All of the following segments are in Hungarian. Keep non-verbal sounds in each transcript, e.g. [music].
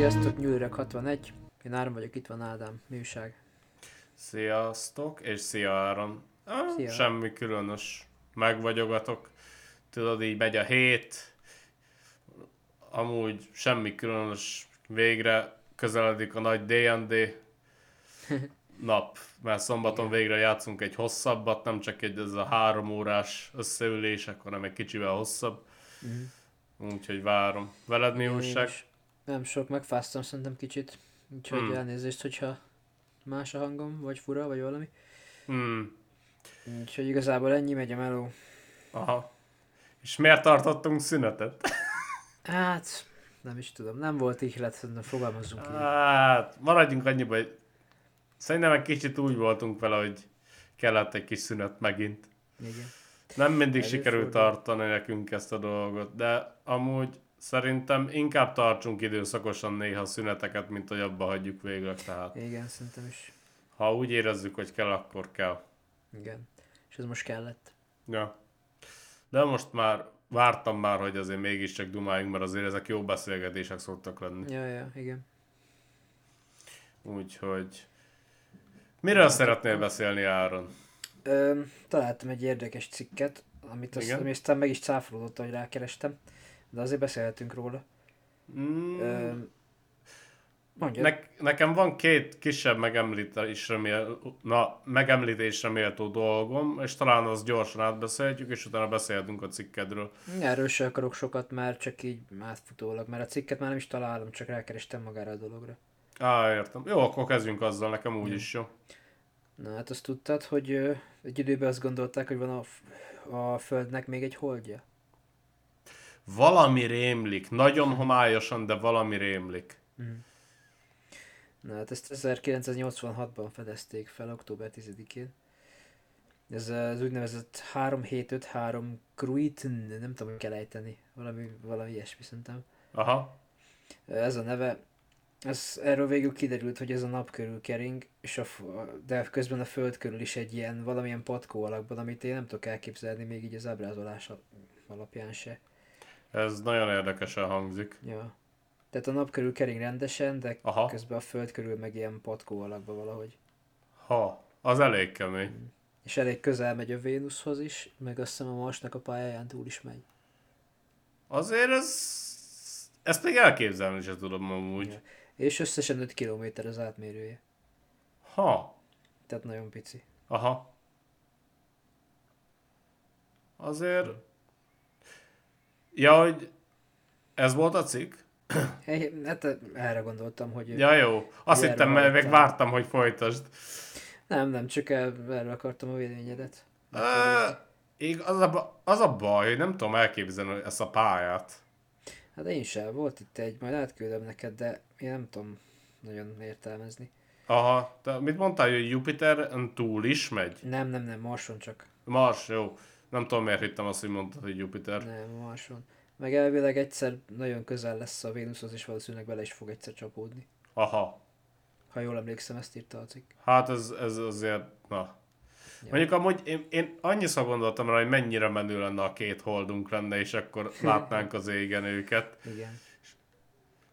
Sziasztok, Nyúlreg 61. Én Áron vagyok, itt van Ádám. Mi újság? Sziasztok, és szia Áron. Ah, Szia. Semmi különös. Megvagyogatok. Tudod, így megy a hét. Amúgy semmi különös. Végre közeledik a nagy D&D [laughs] nap, mert szombaton végre játszunk egy hosszabbat, nem csak egy ez a három órás összeülések, hanem egy kicsivel hosszabb. Úgyhogy várom. Veled mi újság? is. Nem sok, megfáztam szerintem kicsit. Úgyhogy Hmm. elnézést, hogyha más a hangom, vagy fura, vagy valami. Hmm. Úgyhogy igazából ennyi megy a meló. Aha. És miért tartottunk szünetet? Hát, nem is tudom. Nem volt ihlet, szerintem fogalmazzunk így. Hát, maradjunk annyiba, hogy szerintem egy kicsit úgy voltunk vele, hogy kellett egy kis szünet megint. Igen. Nem mindig Előfordul. sikerült tartani nekünk ezt a dolgot, de amúgy szerintem inkább tartsunk időszakosan néha szüneteket, mint hogy abba hagyjuk végleg. Tehát Igen, szerintem is. ha úgy érezzük, hogy kell, akkor kell. Igen. És ez most kellett. Ja. De most már vártam már, hogy azért mégiscsak dumáljunk, mert azért ezek jó beszélgetések szoktak lenni. Ja, ja, igen. Úgyhogy... Miről szeretnél beszélni, Áron? Ö, találtam egy érdekes cikket, amit azt, ami aztán meg is cáfolódott, hogy rákerestem. De azért beszélhetünk róla. Mm, Ö, mondja. ne, nekem van két kisebb megemlítésre, mél, na, megemlítésre méltó dolgom, és talán az gyorsan átbeszélhetjük, és utána beszélhetünk a cikkedről. Erről se akarok sokat már, csak így átfutólag, mert a cikket már nem is találom, csak rákerestem magára a dologra. Á, értem. Jó, akkor kezdjünk azzal, nekem úgy is jó. Na hát azt tudtad, hogy ö, egy időben azt gondolták, hogy van a, a Földnek még egy holdja? Valami rémlik, nagyon homályosan, de valami rémlik. Na hát ezt 1986-ban fedezték fel, október 10-én. Ez az úgynevezett 3753 Kruitn, nem tudom, hogy kell ejteni, valami, valami ilyesmi szerintem. Aha. Ez a neve, ez, erről végül kiderült, hogy ez a nap körül kering, és a, de közben a föld körül is egy ilyen valamilyen patkó alakban, amit én nem tudok elképzelni még így az ábrázolás al- alapján se. Ez nagyon érdekesen hangzik. Ja. Tehát a nap körül kering rendesen, de Aha. közben a föld körül meg ilyen patkó alakban valahogy. Ha, az elég kemény. És elég közel megy a Vénuszhoz is, meg azt hiszem a Marsnak a pályáján túl is megy. Azért ez... Ezt még elképzelni sem tudom amúgy. Ja. És összesen 5 km az átmérője. Ha, Tehát nagyon pici. aha. Azért... Ja, hogy ez volt a cikk? Hát erre gondoltam, hogy... Ja, jó. Azt hittem, mert még vártam, hogy folytasd. Nem, nem, csak erről akartam a véleményedet. Ég, az, a, az a baj, hogy nem tudom elképzelni ezt a pályát. Hát én sem, volt itt egy, majd átküldöm neked, de én nem tudom nagyon értelmezni. Aha, te mit mondtál, hogy Jupiter túl is megy? Nem, nem, nem, Marson csak. Mars, jó. Nem tudom, miért hittem azt, hogy mondtad, hogy Jupiter. Nem, Marson. Meg elvileg egyszer nagyon közel lesz a Vénuszhoz, és valószínűleg bele is fog egyszer csapódni. Aha. Ha jól emlékszem, ezt írta a cikk. Hát ez, ez azért, na. Ja. Mondjuk amúgy én, én annyiszor gondoltam rá, hogy mennyire menő lenne a két holdunk lenne, és akkor látnánk az égen őket. Igen.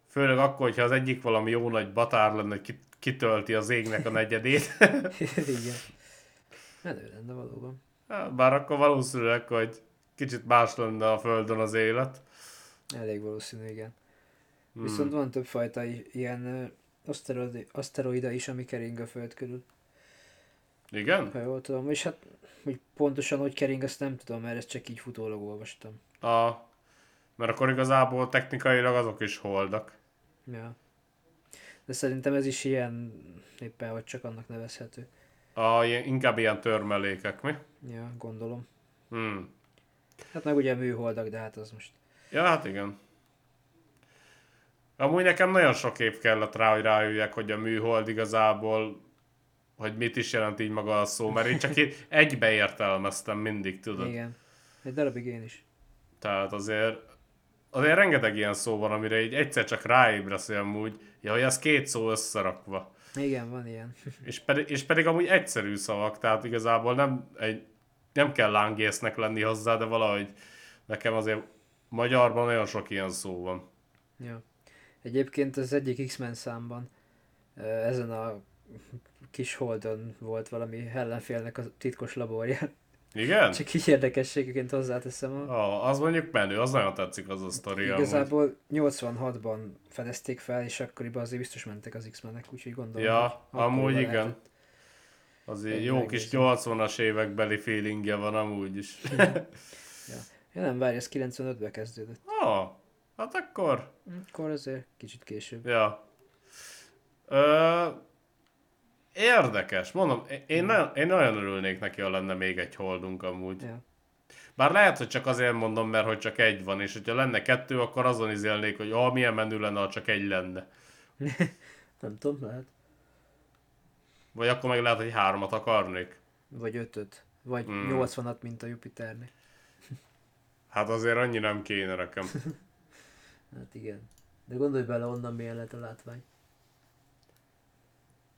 Főleg akkor, hogyha az egyik valami jó nagy batár lenne, kitölti az égnek a negyedét. [laughs] Igen. Menő lenne valóban. Hát, Bár akkor valószínűleg, hogy kicsit más lenne a Földön az élet. Elég valószínű, igen. Hmm. Viszont van több fajta ilyen ö, aszteroida, aszteroida is, ami kering a Föld körül, Igen? ha jól tudom. És hát, hogy pontosan hogy kering, azt nem tudom, mert ezt csak így futólag olvastam. A, mert akkor igazából technikailag azok is holdak. Ja. De szerintem ez is ilyen, éppen hogy csak annak nevezhető. A, inkább ilyen törmelékek, mi? Ja, gondolom. Hmm. Hát meg ugye műholdak, de hát az most. Ja, hát igen. Amúgy nekem nagyon sok év kellett rá, hogy rájöjjek, hogy a műhold igazából, hogy mit is jelent így maga a szó, mert én csak így [laughs] egybe értelmeztem mindig, tudod. Igen. Egy darabig én is. Tehát azért, azért rengeteg ilyen szó van, amire így egyszer csak ráébresz amúgy, ja, hogy ez két szó összerakva. Igen, van ilyen. [laughs] És pedig, és pedig amúgy egyszerű szavak, tehát igazából nem, egy, nem kell lángésznek lenni hozzá, de valahogy nekem azért magyarban nagyon sok ilyen szó van. ja. Egyébként az egyik X-Men számban ezen a kis holdon volt valami ellenfélnek a titkos laborja. Igen? Csak így érdekességként hozzáteszem. A... Ah, az mondjuk menő, az nagyon tetszik az a sztori. amúgy. Igazából 86-ban fedezték fel, és akkoriban azért biztos mentek az X-menek, úgyhogy gondolom, Ja, amúgy igen. lehetett. Azért jó kis megnézem. 80-as évekbeli feelingje van amúgy is. [laughs] Ja nem, várj, ez 95-ben kezdődött. ah, hát akkor, Akkor azért kicsit később. ja. Ö, érdekes, mondom, én, nagyon, én nagyon örülnék neki, ha lenne még egy holdunk amúgy. Ja. Bár lehet, hogy csak azért mondom, mert hogy csak egy van, és hogyha lenne kettő, akkor azon izélnék, hogy ah, milyen menő lenne, ha csak egy lenne. [laughs] Nem tudom, lehet. Vagy akkor meg lehet, hogy hármat akarnék. Vagy ötöt. Vagy Hmm. 80-at, mint a Jupiternek. [laughs] Hát azért annyi nem kéne nekem. [laughs] Hát igen. De gondolj bele, onnan milyen lehet a látvány.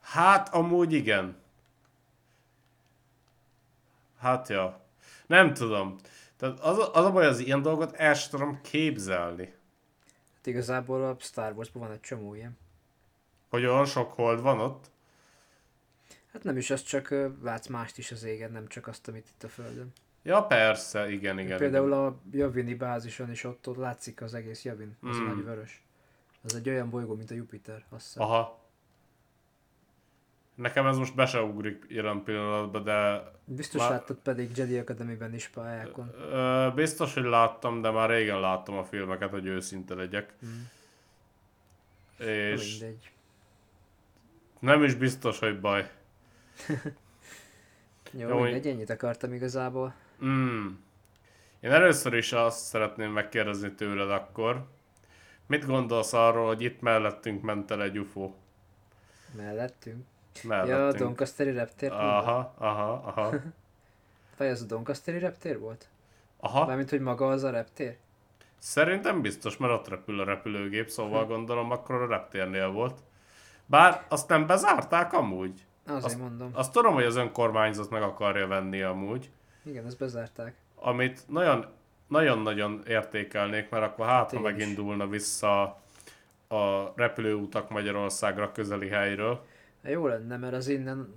Hát, amúgy igen. Hát, ja. Nem tudom. Tehát az, a- az a baj, az ilyen dolgot el sem tudom képzelni. Hát igazából a Star Wars-ban van egy csomó ilyen. Hogy olyan sok hold van ott. Hát nem is az, csak látsz mást is az égen, nem csak azt, amit itt a Földön. Ja, persze, igen, igen. Például igen. a Javini bázison is ott, ott látszik az egész Javin, az a nagy vörös. Az egy olyan bolygó, mint a Jupiter, azt hiszem. Aha. Nekem ez most be se ugrik jelen pillanatban, de Biztos Már- láttad pedig Jedi Academy-ben is pályákon. ö, biztos, hogy láttam, de már régen láttam a filmeket, hogy őszinte legyek. Hmm. És Mindegy. nem is biztos, hogy baj. [laughs] Jó, Jó, mindegy, ennyit akartam igazából. Mm. Én először is azt szeretném megkérdezni tőled akkor. Mit gondolsz arról, hogy itt mellettünk ment el egy UFO? Mellettünk. Ja, a Mellettünk. Doncasteri reptér. aha, aha, aha. [laughs] Vagy az a Doncasteri reptér volt? Aha. Mármint, hogy maga az a reptér? Szerintem biztos, mert ott repül a repülőgép, szóval gondolom akkor a reptérnél volt. Bár azt nem bezárták amúgy. Azért Azt- mondom. Azt tudom, hogy az önkormányzat meg akarja venni amúgy. Igen, ezt bezárták. amit nagyon, nagyon-nagyon értékelnék, mert akkor hát, ha én is. megindulna vissza a repülőutak Magyarországra közeli helyről. Hát Jó lenne, mert az innen,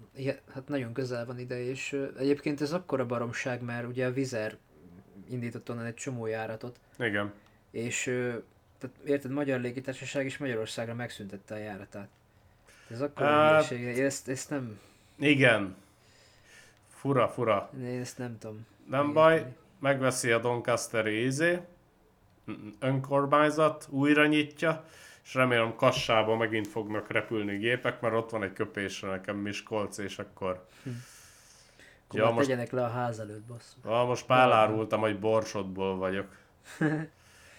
hát nagyon közel van ide, és egyébként ez akkora baromság, mert ugye a Vizer indított onnan egy csomó járatot, Igen. és tehát érted, Magyar Légitársaság is Magyarországra megszüntette a járatát. Ez akkora hülyeség, én ezt, ezt nem, Igen. Fura, fura. én ezt nem tudom. Nem megérteni. baj, megveszi a Doncasteri izé, önkormányzat, újra nyitja, és remélem Kassába megint fognak repülni gépek, mert ott van egy köpésre nekem Miskolc, és akkor... Akkor Ja, most- tegyenek le a ház előtt, basszus. Ah, most már elárultam, hogy borsodból vagyok. [laughs]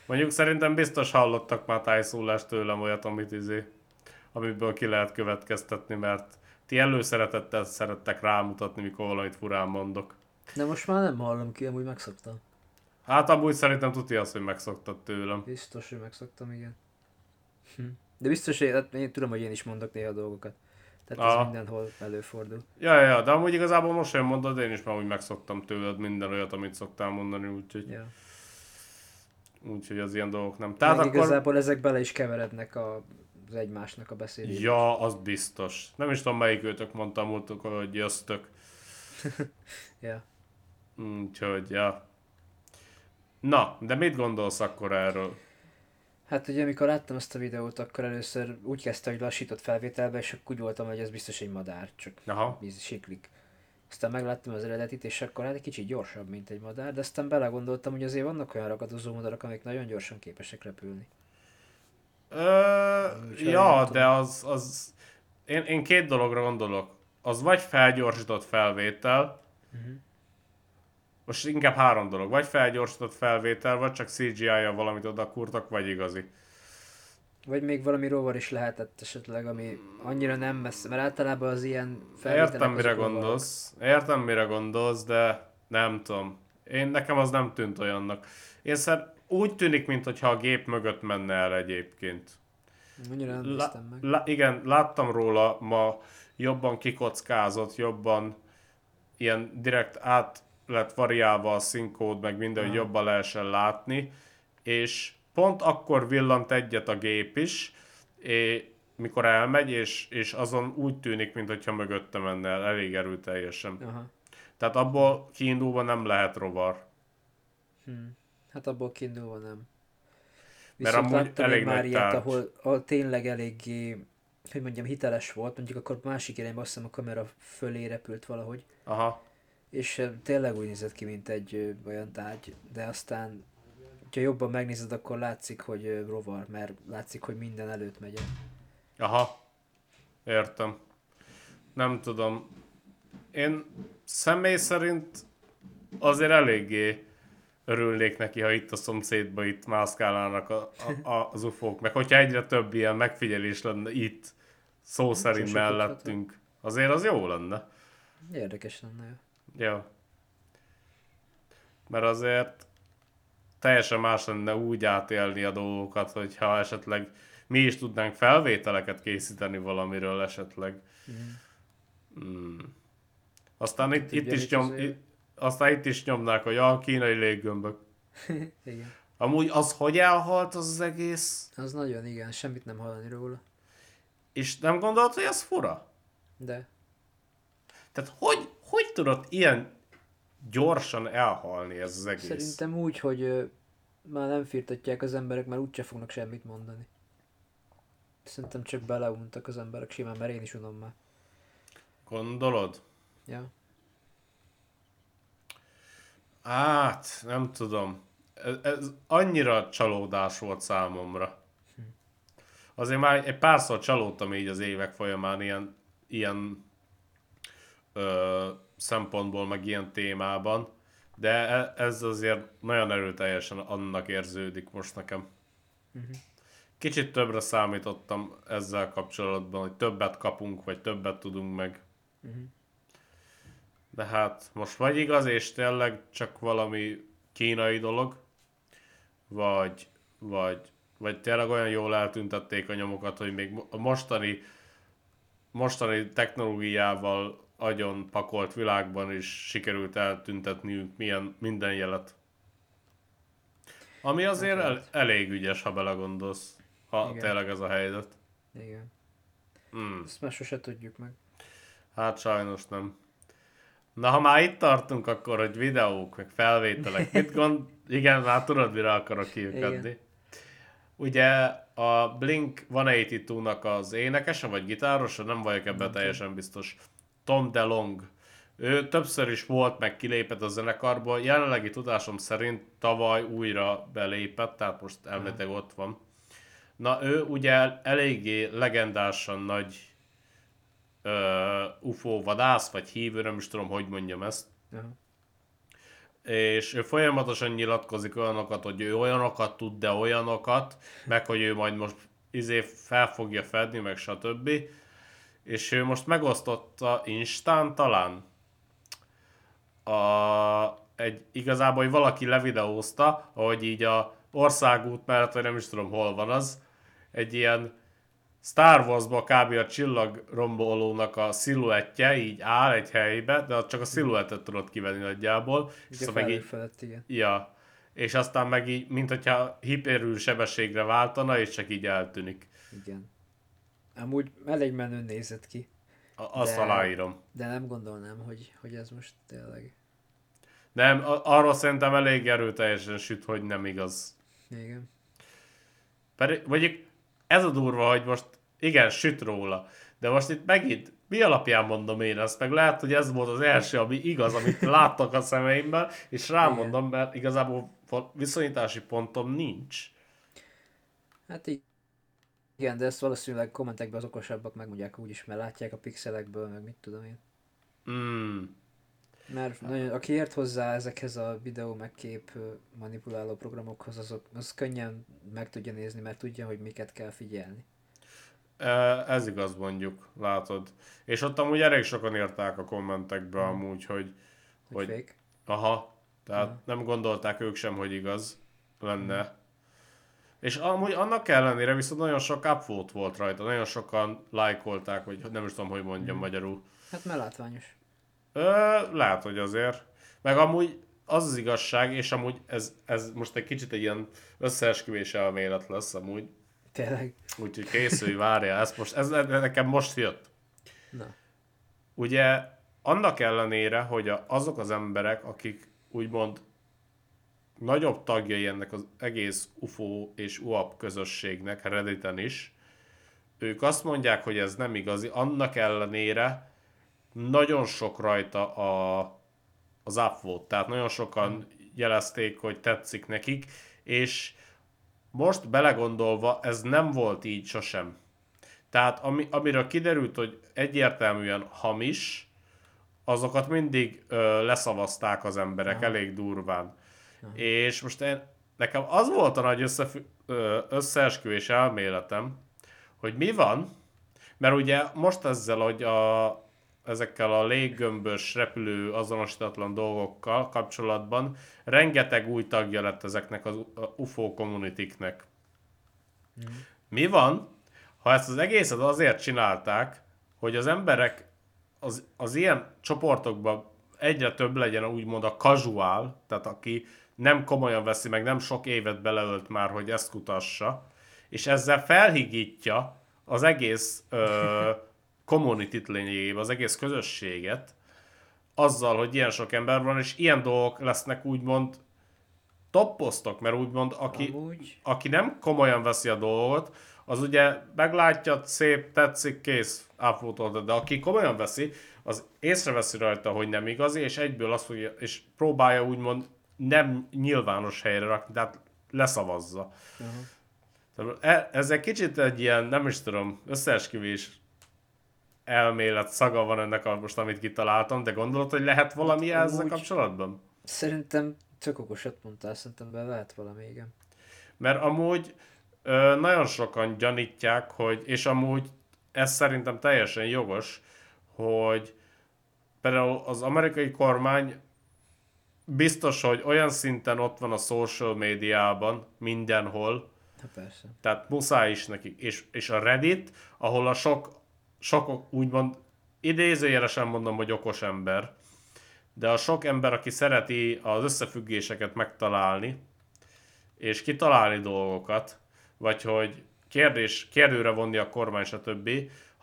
Mondjuk szerintem biztos hallottak már tájszólást tőlem olyat, amit izé, amiből ki lehet következtetni, mert ti előszeretettel szerettek rámutatni, mikor valamit furán mondok. De most már nem hallom ki, amúgy megszoktam. Hát amúgy szerintem tudja azt, hogy megszoktad tőlem. Biztos, hogy megszoktam, igen. Hm. De biztos, hogy hát én tudom, hogy én is mondok néha dolgokat. Tehát ez Aha. mindenhol előfordul. Ja, ja, de amúgy igazából most olyan mondod, én is már úgy megszoktam tőled minden olyat, amit szoktál mondani, úgyhogy, Ja. úgyhogy az ilyen dolgok nem. Tehát Tehát akkor... igazából ezek bele is keverednek a, az egymásnak a beszédébe. Ja, az biztos. Nem is tudom melyik őtök mondta múltuk, hogy jöztök. [laughs] Ja. Úgyhogy, ja. Na, de mit gondolsz akkor erről? Hát ugye amikor láttam ezt a videót, akkor először úgy kezdte, hogy lassított felvételbe, és akkor úgy voltam, hogy ez biztos egy madár, csak Aha. víz siklik. Aztán megláttam az eredetit, és akkor hát egy kicsit gyorsabb, mint egy madár, de aztán belegondoltam, hogy azért vannak olyan ragadozó madarak, amik nagyon gyorsan képesek repülni. Ö, ja, de az, az... Én, én két dologra gondolok. Az vagy felgyorsított felvétel, Uh-huh. Most inkább három dolog. Vagy felgyorsított felvétel, vagy csak CGI-jal valamit oda kurtak, vagy igazi. Vagy még valami rovar is lehetett esetleg, ami annyira nem messze, mert általában az ilyen felvételek Értem, mire azok rovarok. gondolsz. Értem, mire gondolsz, de nem tudom. Én, nekem az nem tűnt olyannak. Én szer, úgy tűnik, mintha a gép mögött menne el egyébként. Annyira nem La, meg. la, igen, láttam róla ma jobban kikockázott, jobban ilyen direkt át lett variálva a színkód, meg minden, hogy jobban lehessen látni, és pont akkor villant egyet a gép is, és mikor elmegy, és, és azon úgy tűnik, mintha mögötte menne el, elég erőteljesen. Aha. Tehát abból kiindulva nem lehet rovar. Hm. Hát abból kiindulva nem. Mert Viszont amúgy láttam elég már ilyet, tárgy. ahol, ahol tényleg eléggé, hogy mondjam, hiteles volt, mondjuk akkor másik irányba azt hiszem a kamera fölé repült valahogy, Aha. És tényleg úgy nézett ki, mint egy olyan tárgy, de aztán, ha jobban megnézed, akkor látszik, hogy rovar, mert látszik, hogy minden előtt megy. el. Aha. Értem. Nem tudom. Én személy szerint azért eléggé örülnék neki, ha itt a szomszédba itt mászkálnának a, a, a, az ufók, meg hogyha egyre több ilyen megfigyelés lenne itt, szó szerint mellettünk, azért az jó lenne. Érdekes lenne. jó. Ja. Mert azért teljesen más lenne úgy átélni a dolgokat, hogyha esetleg mi is tudnánk felvételeket készíteni valamiről esetleg. Mm. Aztán itt, itt, is nyom, itt, aztán itt is nyomnák, hogy a kínai léggömbök. [laughs] Igen. Amúgy az hogy elhalt az, az egész? Az nagyon, igen, semmit nem hallani róla. És nem gondolod, hogy ez fura? De, Tehát hogy, hogy tudod ilyen gyorsan elhalni ez az egész? Szerintem úgy, hogy már nem firtatják az emberek, mert úgyse fognak semmit mondani. Szerintem csak beleuntak az emberek simán, mert én is unom már. Gondolod? Ja. Hát, nem tudom. Ez, ez annyira csalódás volt számomra. Azért már egy párszor csalódtam így az évek folyamán ilyen, ilyen ö, szempontból, meg ilyen témában, de e- ez azért nagyon erőteljesen annak érződik most nekem. Kicsit többre számítottam ezzel kapcsolatban, hogy többet kapunk, vagy többet tudunk meg. De hát most vagy igaz, és tényleg csak valami kínai dolog, vagy, vagy, vagy tényleg olyan jól eltüntették a nyomokat, hogy még a mostani, mostani technológiával agyon pakolt világban is sikerült eltüntetniük milyen, minden jelet. Ami azért el, elég ügyes, ha belegondolsz, ha Igen. tényleg ez a helyzet. Igen. Hmm. Ezt már sose tudjuk meg. Hát sajnos nem. Na, ha már itt tartunk, akkor, hogy videók, meg felvételek, mit gond... [laughs] Igen, már tudod, mire akarok kiukadni. Ugye a Blink-182-nak az énekese, vagy gitárosa, nem vagyok ebben teljesen biztos, Tom DeLong. Ő többször is volt, meg kilépett a zenekarból, jelenlegi tudásom szerint tavaly újra belépett, tehát most elméletileg ott van. Na, ő ugye eléggé legendásan nagy ö, UFO vadász, vagy hívő, nem is tudom, hogy mondjam ezt. Aha. És ő folyamatosan nyilatkozik olyanokat, hogy ő olyanokat tud, de olyanokat, meg hogy ő majd most izé fel fogja fedni, meg stb. És ő most megosztotta Instán talán a, egy, igazából, hogy valaki levideózta, hogy így a országút mellett, vagy nem is tudom hol van az, egy ilyen Star Wars-ba kb. a csillagrombolónak a sziluettje így áll egy helybe, de csak a sziluettet tudod kivenni nagyjából. És Ugye aztán meg így, felett, igen. ja, és aztán meg így, mint hogyha hiperül sebességre váltana, és csak így eltűnik. Igen. Amúgy elég menő nézett ki, A- Azt De- aláírom. de nem gondolnám, hogy, hogy ez most tényleg... Nem, a- arról szerintem elég erőteljesen süt, hogy nem igaz. Igen. Pedig, mondjuk ez a durva, hogy most igen, süt róla, de most itt megint mi alapján mondom én ezt, meg lehet, hogy ez volt az első, ami igaz, amit [laughs] láttak a szemeimben, és rámondom, mert igazából viszonyítási pontom nincs. Hát így. Igen, de ezt valószínűleg kommentekben az okosabbak megmondják úgyis, mert látják a pixelekből, meg mit tudom én. Mm. Mert nagyon, aki ért hozzá ezekhez a videó meg kép manipuláló programokhoz, azok, az könnyen meg tudja nézni, mert tudja, hogy miket kell figyelni. E, Ez igaz mondjuk, látod. És ott amúgy elég sokan írták a kommentekbe amúgy, hogy, Hogy hogy fake. aha, tehát nem gondolták ők sem, hogy igaz lenne. És amúgy annak ellenére viszont nagyon sok upvote volt rajta, nagyon sokan lájkolták, vagy nem is tudom, hogy mondjam magyarul. Hát mert látványos. Ö, lehet, hogy azért. Meg amúgy az az igazság, és amúgy ez, ez most egy kicsit egy ilyen összeesküvés elmélet lesz amúgy, Tényleg. Úgyhogy készülj, várjál, ez, most, ez nekem most jött. Na. Ugye annak ellenére, hogy azok az emberek, akik úgymond nagyobb tagjai ennek az egész UFO és UAP közösségnek, Redditen is, ők azt mondják, hogy ez nem igazi, annak ellenére nagyon sok rajta a, az upvote, tehát nagyon sokan jelezték, hogy tetszik nekik, és most belegondolva ez nem volt így sosem. Tehát ami, amiről kiderült, hogy egyértelműen hamis, azokat mindig ö, leszavazták az emberek elég durván. Aha. És most én, nekem az volt a nagy összefü- összeesküvés elméletem, hogy mi van, mert ugye most ezzel, hogy a, ezekkel a léggömbös, repülő, azonosítatlan dolgokkal kapcsolatban rengeteg új tagja lett ezeknek az UFO communitiknek. Mm. Mi van, ha ezt az egészet azért csinálták, hogy az emberek az, az ilyen csoportokban egyre több legyen úgymond a casual, tehát aki nem komolyan veszi, meg nem sok évet beleölt már, hogy ezt kutassa, és ezzel felhigítja az egész ö, community lényegében, az egész közösséget, azzal, hogy ilyen sok ember van, és ilyen dolgok lesznek úgymond top posztok, mert úgymond aki, aki nem komolyan veszi a dolgot, az ugye meglátja, szép, tetszik, kész, uploadolta, de aki komolyan veszi, az észreveszi rajta, hogy nem igazi, és egyből azt fogja, és próbálja úgymond nem nyilvános helyre rakni, tehát leszavazza. Uh-huh. Ez egy kicsit egy ilyen, nem is tudom, összeesküvés elmélet szaga van ennek a most, amit kitaláltam, de gondolod, hogy lehet valami hát, ezzel kapcsolatban? Szerintem csak okosat mondtál, szerintem be lehet valami, igen. Mert amúgy ö, nagyon sokan gyanítják, hogy, és amúgy ez szerintem teljesen jogos, hogy például az amerikai kormány biztos, hogy olyan szinten ott van a social médiában, mindenhol, Ha persze. tehát muszáj is nekik. És, és a Reddit, ahol a sok, sok úgymond idézőjelesen mondom, hogy okos ember, de a sok ember, aki szereti az összefüggéseket megtalálni, és kitalálni dolgokat, vagy hogy kérdés, kérdőre vonni a kormány, stb.,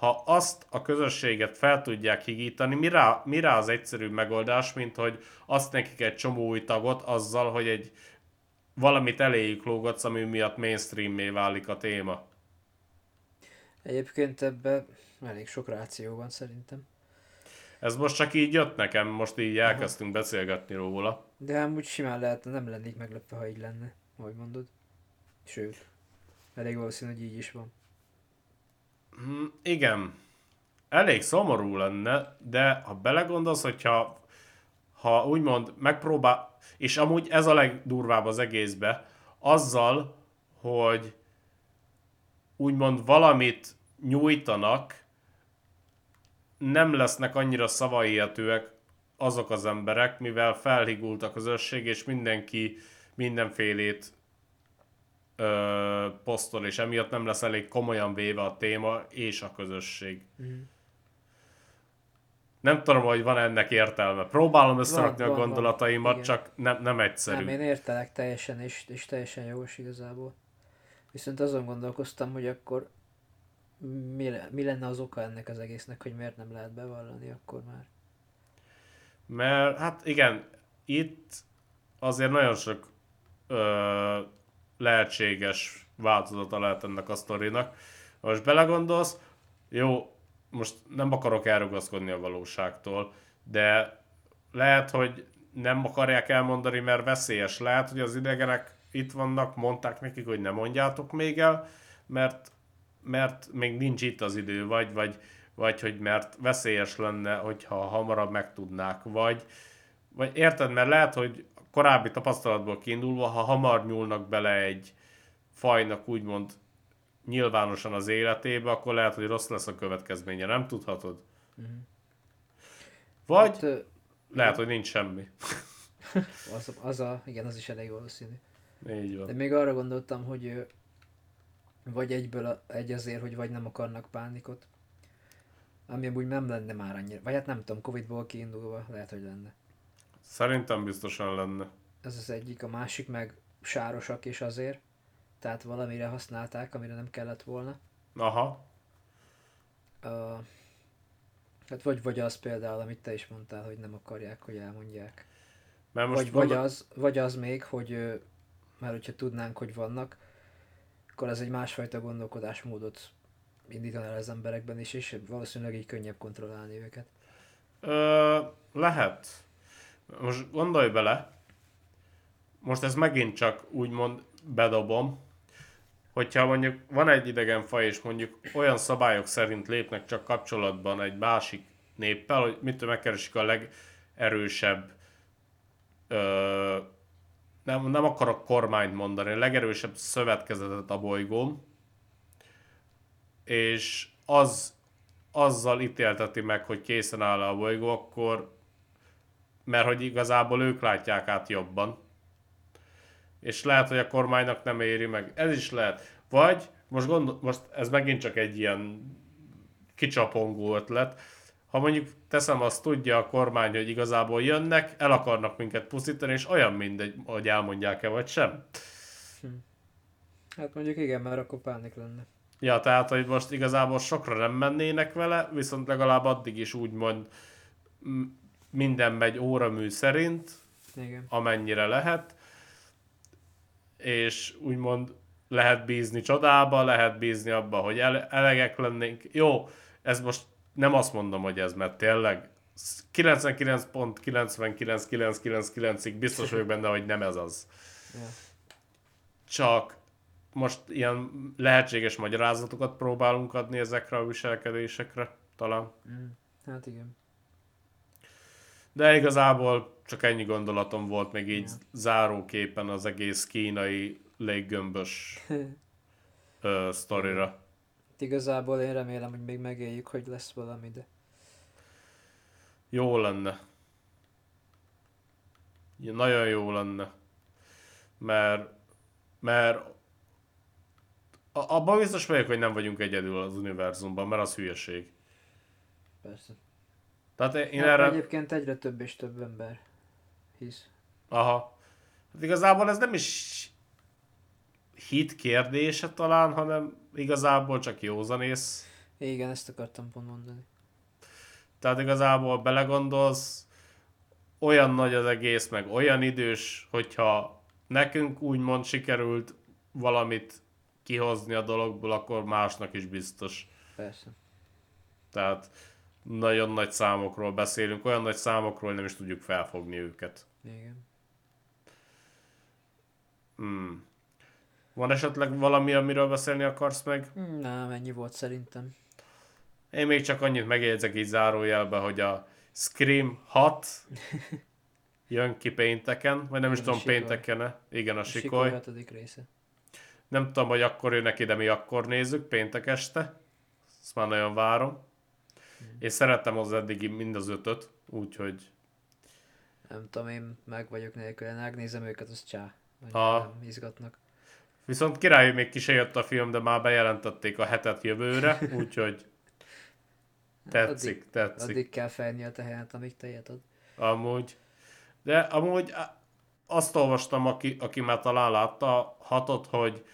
ha azt a közösséget fel tudják higítani, mire, mire az egyszerű megoldás, mint hogy azt nekik egy csomó új tagot azzal, hogy egy valamit eléjük lógatsz, ami miatt mainstream válik a téma. Egyébként ebben elég sok ráció van szerintem. Ez most csak így jött nekem, most így elkezdtünk Aha. beszélgetni róla. De amúgy simán lehet, nem lennék meglepve, ha így lenne, ahogy mondod. Sőt, elég valószínű, hogy így is van. Mm, igen. Elég szomorú lenne, de ha belegondolsz, hogyha ha úgymond megpróbál, és amúgy ez a legdurvább az egészbe, azzal, hogy úgymond valamit nyújtanak, nem lesznek annyira szavaihetőek azok az emberek, mivel felhigult a közösség, és mindenki mindenfélét ö, posztol, és emiatt nem lesz elég komolyan véve a téma és a közösség. Mm. Nem tudom, hogy van ennek értelme. Próbálom összerakni van, a gondolataimat, van, csak nem, nem egyszerű. Nem, én értelek teljesen, és, és teljesen jogos igazából. Viszont azon gondolkoztam, hogy akkor mi, mi lenne az oka ennek az egésznek, hogy miért nem lehet bevallani akkor már? Mert hát igen, itt azért nagyon sok ö, lehetséges változata lehet ennek a sztorinak. Most belegondolsz, jó, most nem akarok elrugaszkodni a valóságtól, de lehet, hogy nem akarják elmondani, mert veszélyes. Lehet, hogy az idegenek itt vannak, mondták nekik, hogy ne mondjátok még el, mert, mert még nincs itt az idő, vagy, vagy, vagy hogy mert veszélyes lenne, hogyha hamarabb megtudnák, vagy, vagy érted, mert lehet, hogy korábbi tapasztalatból kiindulva, ha hamar nyúlnak bele egy, fajnak úgymond nyilvánosan az életébe, akkor lehet, hogy rossz lesz a következménye, nem tudhatod? Uh-huh. Vagy hát, lehet, hogy nincs semmi. [laughs] az, az a, igen, az is elég valószínű. Így van. De még arra gondoltam, hogy vagy egyből a, egy azért, hogy vagy nem akarnak pánikot, ami amúgy nem lenne már annyira. Vagy hát nem tudom, Covid-ból kiindulva lehet, hogy lenne. Szerintem biztosan lenne. Ez az egyik, a másik meg sárosak is azért tehát valamire használták, amire nem kellett volna. Aha. Uh, hát vagy, vagy az például, amit te is mondtál, hogy nem akarják, hogy elmondják. Mert most Vagy, vagy, gondol- az, vagy az még, hogy már hogyha tudnánk, hogy vannak, akkor ez egy másfajta gondolkodásmódot indítaná el az emberekben is, és valószínűleg így könnyebb kontrollálni őket. Ö, lehet. Most gondolj bele, most ez megint csak úgymond bedobom, hogyha mondjuk van egy idegen faj, és mondjuk olyan szabályok szerint lépnek csak kapcsolatban egy másik néppel, hogy mit tudom, megkeresik a legerősebb ö, nem, nem akarok kormányt mondani, a legerősebb szövetkezetet a bolygón, és az azzal ítélteti meg, hogy készen áll a bolygó, akkor mert hogy igazából ők látják át jobban. És lehet, hogy a kormánynak nem éri meg. Ez is lehet. Vagy, most, gondol, most ez megint csak egy ilyen kicsapongó ötlet, ha mondjuk teszem azt tudja a kormány, hogy igazából jönnek, el akarnak minket pusztítani, és olyan mindegy, hogy elmondják-e vagy sem. Hát mondjuk igen, mert akkor pánik lenne. Ja, tehát, hogy most igazából sokra nem mennének vele, viszont legalább addig is úgymond minden megy óramű szerint, Igen. amennyire lehet, és úgymond lehet bízni csodába, lehet bízni abba, hogy ele- elegek lennénk. Jó, ez most nem azt mondom, hogy ez, mert tényleg 99.99999-ig biztos vagyok benne, hogy nem ez az. Csak most ilyen lehetséges magyarázatokat próbálunk adni ezekre a viselkedésekre, talán. Mm. Hát igen. De igazából csak ennyi gondolatom volt még így Ja. záróképen az egész kínai léggömbös ö, sztorira. Igazából én remélem, hogy még megéljük, hogy lesz valami, de Jó lenne. Ja, Nagyon jó lenne. Mert, mert abban biztos vagyok, hogy nem vagyunk egyedül az univerzumban, mert az hülyeség. persze. Tehát én Én erre... Egyébként egyre több és több ember hisz. Aha. Hát igazából ez nem is hit kérdése talán, hanem igazából csak józanész. Igen, ezt akartam pont mondani. Tehát igazából belegondolsz, olyan nagy az egész, meg olyan idős, hogyha nekünk úgymond sikerült valamit kihozni a dologból, akkor másnak is biztos. Persze. Tehát nagyon nagy számokról beszélünk, olyan nagy számokról, nem is tudjuk felfogni őket. Igen. Hmm. Van esetleg valami, amiről beszélni akarsz meg? Mm, Nem, ennyi volt szerintem. Én még csak annyit megjegyzek így zárójelbe, hogy a Scream 6 [laughs] jön ki pénteken, vagy nem is Igen, a tudom pénteken Igen, a A Sikoly Sikoly. része. Nem tudom, hogy akkor jönnek ide, mi akkor nézzük, péntek este. Ezt már nagyon várom. Hmm. Én szerettem az eddigi mind az ötöt, úgyhogy Nem tudom, én meg vagyok nélkül, megnézem őket, az csá. Ha. Izgatnak. Viszont király, még ki se jött a film, de már bejelentették a hetet jövőre, [laughs] úgyhogy tetszik, addig, tetszik. Addig kell felni a tehenet, amíg tejet ad. Amúgy. De amúgy azt olvastam, aki, aki már talán látta hatot, hogy,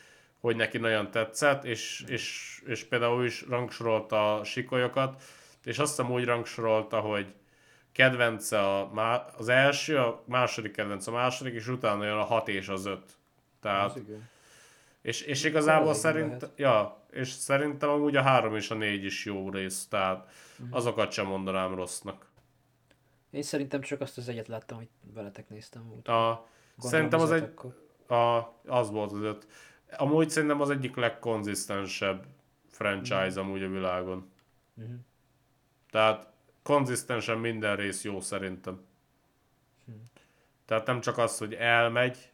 hogy neki nagyon tetszett, és, és, és például ő is rangsorolta a sikolyokat, és azt hiszem úgy rangsorolta, hogy kedvence a, má- az első, a második kedvenc a második, és utána jön a hat és az öt. Tehát, Az és, és igazából szerint, lehet. ja, és szerintem amúgy a három és a négy is jó rész, tehát Mhm. azokat sem mondanám rossznak. Én szerintem csak azt az egyet láttam, hogy veletek néztem. Úgy. A, szerintem az egy, Akkor. A, az volt az öt. Amúgy szerintem az egyik legkonzisztensebb franchise amúgy a világon. Mhm. Tehát konzisztensen minden rész jó szerintem. Tehát nem csak az, hogy elmegy,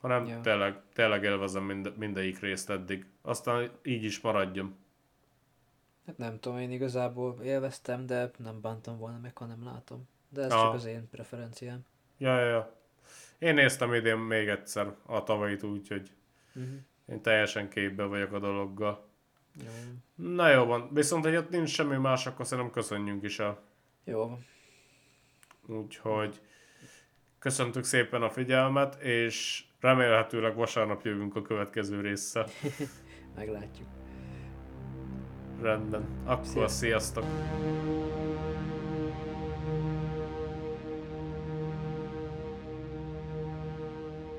hanem Ja. tényleg, tényleg élvezem mind, mindegyik részt eddig. Aztán így is maradjon. Hát nem tudom, én igazából élveztem, de nem bántam volna meg, ha nem látom. De ez Ja. csak az én preferenciám. Ja, ja, ja. Én néztem idén még egyszer a tavait, úgyhogy Uh-huh. én teljesen képbe vagyok a dologgal. Jó. Na jó van, viszont hogy ott nincs semmi más, akkor szerintem köszönjünk is a. Jó. Úgyhogy köszöntük szépen a figyelmet, és remélhetőleg vasárnap jövünk a következő résszel. [laughs] Meglátjuk. Rendben, akkor sziasztok! sziasztok.